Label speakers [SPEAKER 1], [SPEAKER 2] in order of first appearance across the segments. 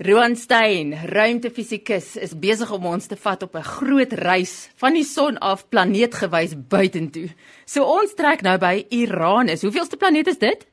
[SPEAKER 1] Roan Stein, ruimtefisikus, is besig om ons te vat op 'n groot reis van die son af planeetgewys buitentoe. So ons trek nou by Uranus. Hoeveelste planeet is dit?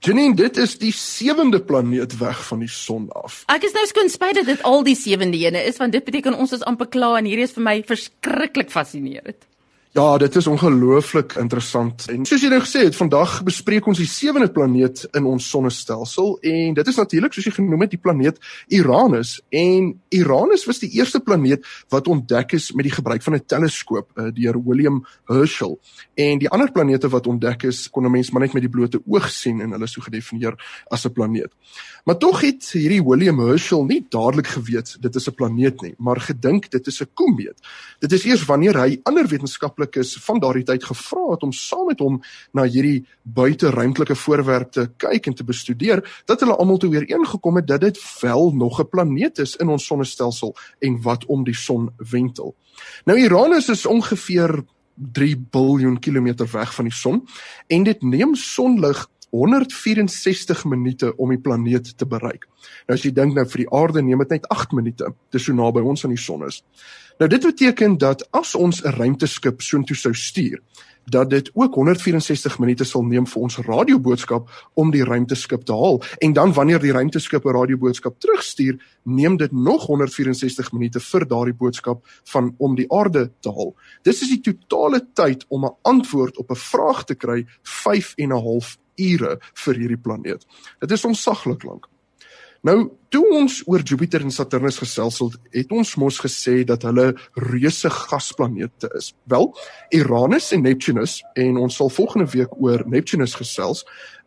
[SPEAKER 2] Janine, dit is die sewende planeet weg van die son af.
[SPEAKER 1] Ek is nou skoon spyt dat dit al die sewende ene is want dit beteken ons is amper klaar en hierdie is vir my verskriklik fascinerend.
[SPEAKER 2] Ja, dit is ongelooflik interessant. En soos jy nou gesê het, vandag bespreek ons die sewende planeet in ons sonnestelsel en dit is natuurlik soos jy genoem het, die planeet Uranus. En Uranus was die eerste planeet wat ontdek is met die gebruik van 'n teleskoop uh, deur William Herschel. En die ander planete wat ontdek is, kon 'n mens maar net met die blote oog sien en hulle is so gedefinieer as 'n planeet. Maar tog het hierdie William Herschel nie dadelik geweet dit is 'n planeet nie, maar gedink dit is 'n komeet. Dit is eers wanneer hy ander wetenskap wetenskaplikes van daardie tyd gevra het om saam met hom na hierdie buiteruimtelike voorwerp te kyk en te bestudeer, dat hulle almal toe ooreengekom het dat dit wel nog 'n planeet is in ons sonnestelsel en wat om die son wentel. Nou Uranus is ongeveer 3 biljoen kilometer weg van die son en dit neem sonlig 164 minute om die planeet te bereik. Nou as jy dink nou vir die aarde neem dit net 8 minute, dis so naby ons aan die son is. Nou dit beteken dat as ons 'n ruimteskip soontoe sou stuur, dat dit ook 164 minute sal neem vir ons radioboodskap om die ruimteskip te haal en dan wanneer die ruimteskip 'n radioboodskap terugstuur, neem dit nog 164 minute vir daardie boodskap van om die aarde te haal. Dis is die totale tyd om 'n antwoord op 'n vraag te kry 5 en 'n half ure vir hierdie planeet. Dit is onsaglik lank. Nou, toe ons oor Jupiter en Saturnus gesels het, het ons mos gesê dat hulle reuse gasplanete is. Wel, Uranus en Neptunus en ons sal volgende week oor Neptunus gesels.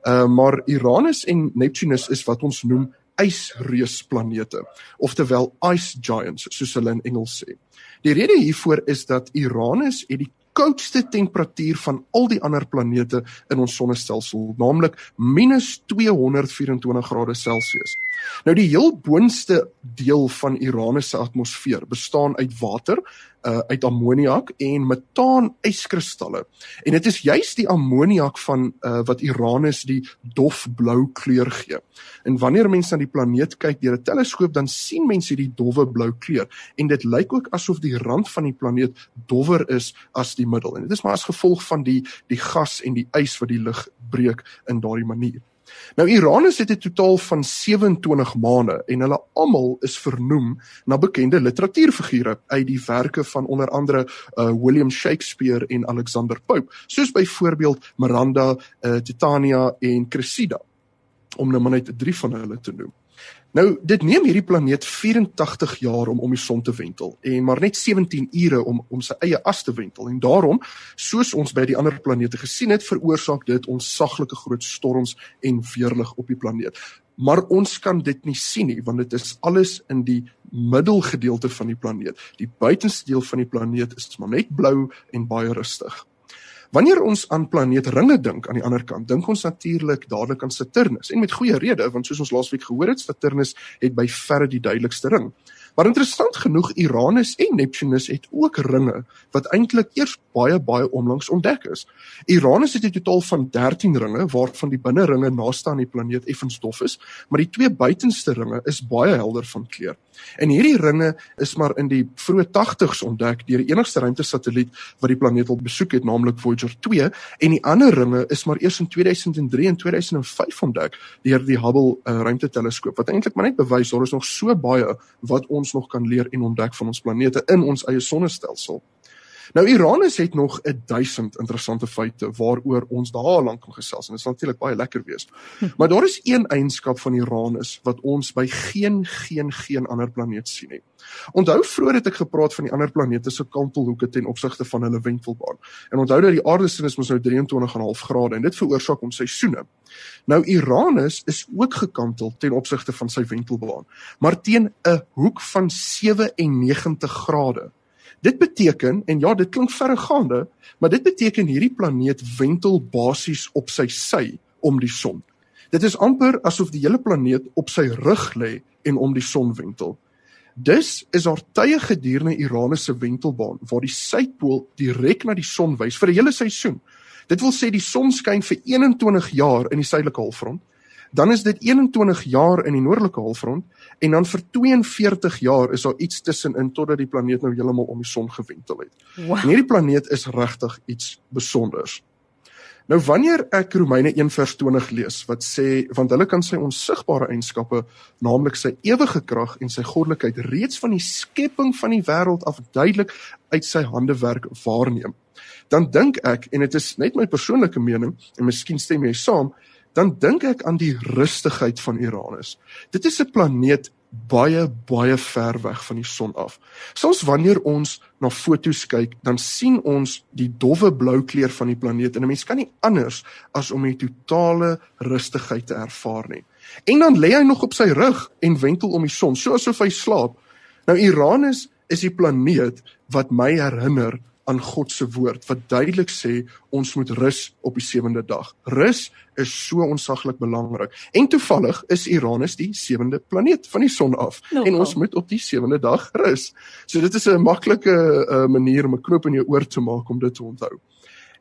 [SPEAKER 2] Uh maar Uranus en Neptunus is wat ons noem ysreusplanete, oftewel ice giants soos hulle in Engels sê. Die rede hiervoor is dat Uranus het die koudste temperatuur van al die ander planete in ons sonnestelsel, naamlik -224 grade Celsius. Nou die heel boonste deel van Uranus se atmosfeer bestaan uit water, uh, uit ammoniak en metaan yskristalle. En dit is juis die ammoniak van uh, wat Uranus die dofblou kleur gee. En wanneer mense na die planeet kyk deur 'n teleskoop, dan sien mense die dowwe blou kleur en dit lyk ook asof die rand van die planeet dowwer is as die middel. En dit is maar as gevolg van die die gas en die ys wat die lig breek in daardie manier. Nou Uranus het 'n totaal van 27 maane en hulle almal is vernoem na bekende literatuurfigure uit die werke van onder andere uh, William Shakespeare en Alexander Pope, soos byvoorbeeld Miranda, uh, Titania en Cressida om nou maar net drie van hulle te noem. Nou dit neem hierdie planeet 84 jaar om om die son te wentel en maar net 17 ure om om sy eie as te wentel en daarom soos ons by die ander planete gesien het veroorsaak dit ons saglike groot storms en weerlig op die planeet. Maar ons kan dit nie sien nie want dit is alles in die middelgedeelte van die planeet. Die buitenste deel van die planeet is maar net blou en baie rustig. Wanneer ons aan planeetringe dink aan die ander kant, dink ons natuurlik dadelik aan Saturnus en met goeie rede want soos ons laasweek gehoor het, Saturnus het by verre die duidelikste ring. Maar interessant genoeg, Uranus en Neptunus het ook ringe wat eintlik eers baie baie onlangs ontdek is. Uranus het 'n totaal van 13 ringe waarvan die binneringe naaste aan die planeet effens dof is, maar die twee buitenste ringe is baie helder van kleur. En hierdie ringe is maar in die vroeë 80's ontdek deur die enigste ruimtesatelliet wat die planeet wil besoek het, naamlik Voyager 2, en die ander ringe is maar eers in 2003 en 2005 ontdek deur die Hubble uh, ruimteteleskoop wat eintlik maar net bewys daar is nog so baie wat ons nog kan leer en ontdek van ons planete in ons eie sonnestelsel. Nou Uranus het nog 'n duisend interessante feite waaroor ons daar lank kan gesels en dit sal natuurlik baie lekker wees. Maar daar is een eienskap van Uranus wat ons by geen geen geen ander planeet sien nie. Onthou vroeër het ek gepraat van die ander planete se kantelhoeke ten opsigte van hulle wentelbaan. En onthou dat die aarde se is mos nou 23,5 grade en dit veroorsaak ons seisoene. Nou Uranus is ook gekantel ten opsigte van sy wentelbaan, maar teen 'n hoek van 97 grade. Dit beteken en ja, dit klink verregaande, maar dit beteken hierdie planeet wentel basies op sy sy om die son. Dit is amper asof die hele planeet op sy rug lê en om die son wentel. Dus is daar tye gedurende Uranus se wentelbaan waar die suidpool direk na die son wys vir 'n hele seisoen. Dit wil sê die son skyn vir 21 jaar in die suidelike halfrond dan is dit 21 jaar in die noordelike halfrond en dan vir 42 jaar is daar iets tussenin totdat die planeet nou heeltemal om die son gewentel het.
[SPEAKER 1] Wow.
[SPEAKER 2] En hierdie planeet is regtig iets spesiaals. Nou wanneer ek Romeine 1:20 lees wat sê want hulle kan sy onsigbare eienskappe, naamlik sy ewige krag en sy goddelikheid reeds van die skepping van die wêreld af duidelik uit sy handewerk waarneem. Dan dink ek en dit is net my persoonlike mening en miskien stem jy saam, dan dink ek aan die rustigheid van Uranus. Dit is 'n planeet baie baie ver weg van die son af. Soms wanneer ons na foto's kyk, dan sien ons die dowwe blou kleur van die planeet en 'n mens kan nie anders as om die totale rustigheid te ervaar nie. En dan lê hy nog op sy rug en wentel om die son, so asof hy slaap. Nou Uranus is die planeet wat my herinner aan God se woord wat duidelik sê ons moet rus op die sewende dag. Rus is so onsaglik belangrik. En toevallig is Uranus die sewende planeet van die son af
[SPEAKER 1] Nogal.
[SPEAKER 2] en ons moet op die sewende dag rus. So dit is 'n maklike uh, manier om 'n knoop in jou oor te maak om dit te onthou.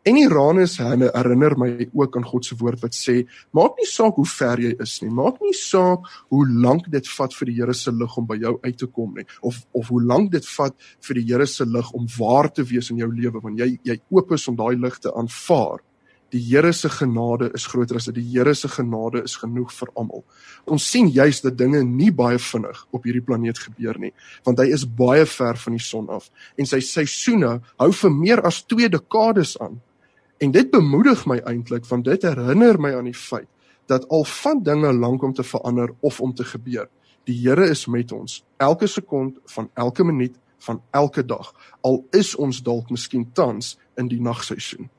[SPEAKER 2] En herinner, herinner my ook aan God se woord wat sê: Maak nie saak hoe ver jy is nie, maak nie saak hoe lank dit vat vir die Here se lig om by jou uit te kom nie, of of hoe lank dit vat vir die Here se lig om waar te wees in jou lewe want jy jy oop is om daai lig te aanvaar. Die Here se genade is groter as dit. Die Here se genade is genoeg vir almal. Ons sien juis dat dinge nie baie vinnig op hierdie planeet gebeur nie, want hy is baie ver van die son af en sy seisoene hou vir meer as 2 dekades aan. En dit bemoedig my eintlik want dit herinner my aan die feit dat al van dinge lank om te verander of om te gebeur, die Here is met ons elke sekond van elke minuut van elke dag. Al is ons dalk miskien tans in die nagseisoen.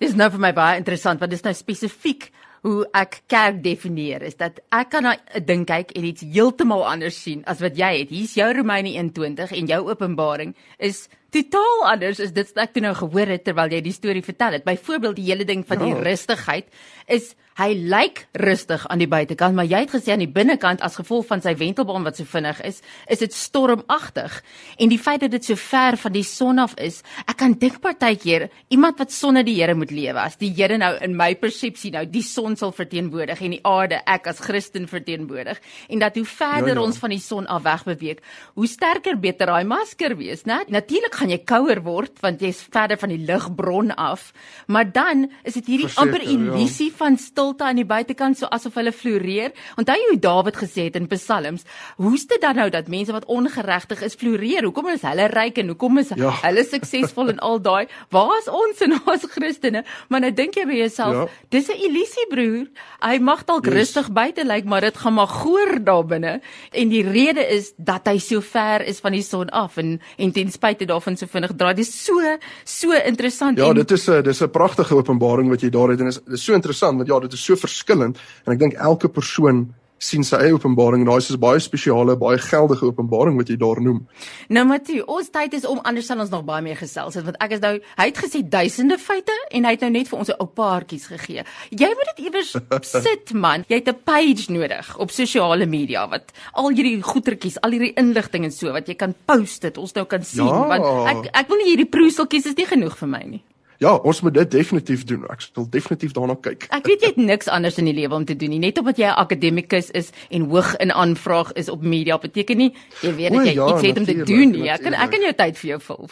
[SPEAKER 1] Dis nou vir my baie interessant want dis nou spesifiek hoe ek kerk definieer is dat ek kan na 'n ding kyk en iets heeltemal anders sien as wat jy het. Hier's jou Romeine 21 en jou Openbaring is totaal anders as dit wat ek toe nou gehoor het terwyl jy die storie vertel het. Byvoorbeeld die hele ding van die
[SPEAKER 2] Ja.
[SPEAKER 1] rustigheid is hy lyk rustig aan die buitekant, maar jy het gesê aan die binnekant as gevolg van sy wentelbaan wat so vinnig is, is dit stormagtig. En die feit dat dit so ver van die son af is, ek kan dink partykeer iemand wat sonder die Here moet lewe, as die Here nou in my persepsie nou die son sal verteenwoordig en die aarde ek as Christen verteenwoordig en dat hoe verder
[SPEAKER 2] Ja, ja.
[SPEAKER 1] ons van die son af weg beweeg, hoe sterker beter daai masker wees, né? Natuurlik gaan jy kouer word want jy's verder van die ligbron af, maar dan is dit hierdie
[SPEAKER 2] Verseker,
[SPEAKER 1] amper
[SPEAKER 2] ja.
[SPEAKER 1] illusie van stilte aan die buitekant so asof hulle floreer. Onthou jy hoe Dawid gesê het in Psalms, hoe's dit dan nou dat mense wat ongeregtig is floreer? Hoekom is hulle ryk en hoekom is
[SPEAKER 2] Ja.
[SPEAKER 1] hulle suksesvol en al daai? Waar is ons en ons Christene? Maar nou dink jy by jouself,
[SPEAKER 2] Ja.
[SPEAKER 1] dis 'n illusie broer. Hy mag dalk
[SPEAKER 2] Yes.
[SPEAKER 1] rustig buite lyk, maar dit gaan maar goor daar binne. En die rede is dat hy so ver is van die son af en en ten spyte daarvan so vinnig draai. Dis so so interessant
[SPEAKER 2] Ja,
[SPEAKER 1] en
[SPEAKER 2] dit is 'n dis 'n pragtige openbaring wat jy daar het en is dis so interessant want ja, dit is so verskillend en ek dink elke persoon sien sy eie openbaring en daai is 'n baie spesiale, baie geldige openbaring wat jy daar noem.
[SPEAKER 1] Nou Matthie, ons tyd is om anders sal ons nog baie meer gesels het want ek is nou hy het gesê duisende feite en hy het nou net vir ons 'n ou paartjies gegee. Jy moet dit iewers sit man. Jy het 'n page nodig op sosiale media wat al hierdie goetertjies, al hierdie inligting en so wat jy kan post dit ons nou kan sien
[SPEAKER 2] Ja.
[SPEAKER 1] want ek ek wil nie hierdie proeseltjies is nie genoeg vir my nie.
[SPEAKER 2] Ja, ons moet dit definitief doen. Ek sal definitief daarna kyk.
[SPEAKER 1] Ek weet jy het niks anders in die lewe om te doen nie. Net omdat jy 'n akademikus is en hoog in aanvraag is op media beteken nie jy weet dat jy
[SPEAKER 2] ja,
[SPEAKER 1] iets het om te doen nie. Ek kan ek kan jou tyd vir jou vul.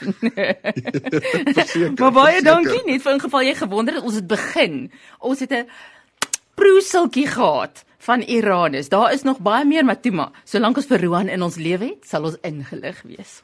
[SPEAKER 2] Verseker.
[SPEAKER 1] Maar baie
[SPEAKER 2] verseker.
[SPEAKER 1] dankie net vir in geval jy gewonder het ons het begin. Ons het 'n proeseltjie gehad van Iranus. Daar is nog baie meer, maar toe maar, solank ons vir Roan in ons lewe het, sal ons ingelig wees.